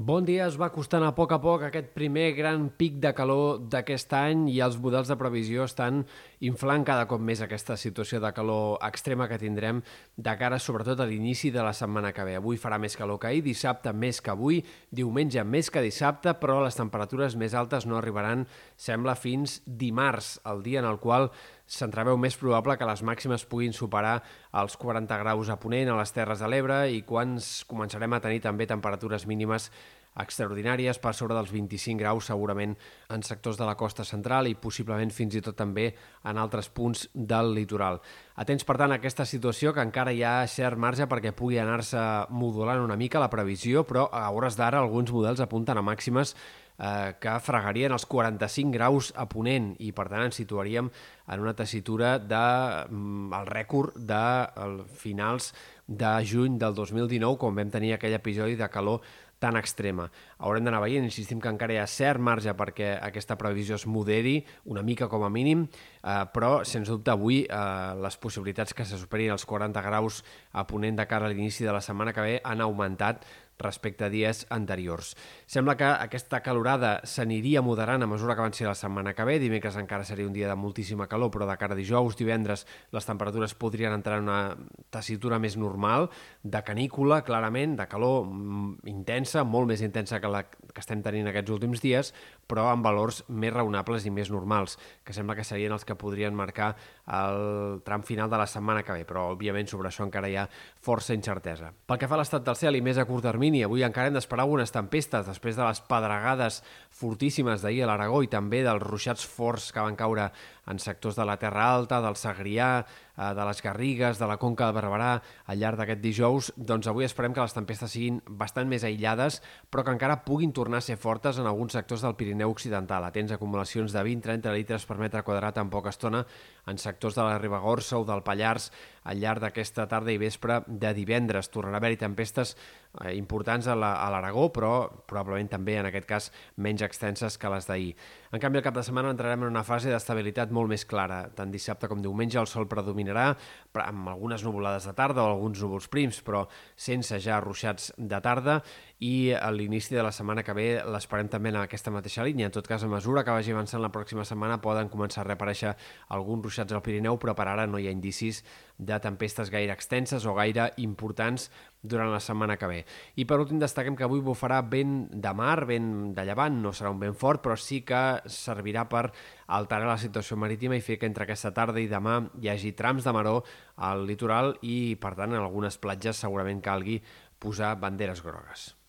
Bon dia, es va costant a poc a poc aquest primer gran pic de calor d'aquest any i els models de previsió estan inflant cada cop més aquesta situació de calor extrema que tindrem de cara sobretot a l'inici de la setmana que ve. Avui farà més calor que ahir, dissabte més que avui, diumenge més que dissabte, però les temperatures més altes no arribaran, sembla, fins dimarts, el dia en el qual s'entreveu més probable que les màximes puguin superar els 40 graus a Ponent, a les Terres de l'Ebre, i quan començarem a tenir també temperatures mínimes extraordinàries per sobre dels 25 graus segurament en sectors de la costa central i possiblement fins i tot també en altres punts del litoral. Atents, per tant, a aquesta situació que encara hi ha cert marge perquè pugui anar-se modulant una mica la previsió, però a hores d'ara alguns models apunten a màximes eh, que fregarien els 45 graus a Ponent i per tant ens situaríem en una tessitura de mm, el rècord de el, finals de juny del 2019 quan vam tenir aquell episodi de calor tan extrema. Haurem d'anar veient, insistim que encara hi ha cert marge perquè aquesta previsió es moderi una mica com a mínim, eh, però sens dubte avui eh, les possibilitats que se superin els 40 graus a ponent de cara a l'inici de la setmana que ve han augmentat respecte a dies anteriors. Sembla que aquesta calorada s'aniria moderant a mesura que avanci la setmana que ve. Dimecres encara seria un dia de moltíssima calor, però de cara a dijous, divendres, les temperatures podrien entrar en una tessitura més normal, de canícula, clarament, de calor mm, intensa, molt més intensa que la que estem tenint aquests últims dies, però amb valors més raonables i més normals, que sembla que serien els que podrien marcar el tram final de la setmana que ve, però òbviament sobre això encara hi ha força incertesa. Pel que fa a l'estat del cel i més a curt termini. Avui encara hem d'esperar algunes tempestes després de les pedregades fortíssimes d'ahir a l'Aragó i també dels ruixats forts que van caure en sectors de la Terra Alta, del Segrià, eh, de les Garrigues, de la Conca de Barberà al llarg d'aquest dijous, doncs avui esperem que les tempestes siguin bastant més aïllades, però que encara puguin tornar a ser fortes en alguns sectors del Pirineu Occidental. Atents acumulacions de 20-30 litres per metre quadrat en poca estona en sectors de la Ribagorça o del Pallars al llarg d'aquesta tarda i vespre de divendres. Tornarà a haver-hi tempestes eh, importants a l'Aragó, la, però probablement també en aquest cas menys extenses que les d'ahir. En canvi, el cap de setmana entrarem en una fase d'estabilitat molt més clara. Tant dissabte com diumenge el sol predominarà, amb algunes nuvolades de tarda o alguns núvols prims, però sense ja ruixats de tarda, i a l'inici de la setmana que ve l'esperem també en aquesta mateixa línia. En tot cas, a mesura que vagi avançant la pròxima setmana poden començar a reaparèixer alguns ruixats al Pirineu, però per ara no hi ha indicis de tempestes gaire extenses o gaire importants durant la setmana que ve. I per últim destaquem que avui bufarà vent de mar, vent de llevant, no serà un vent fort, però sí que servirà per alterar la situació marítima i fer que entre aquesta tarda i demà hi hagi trams de maró al litoral i, per tant, en algunes platges segurament calgui posar banderes grogues.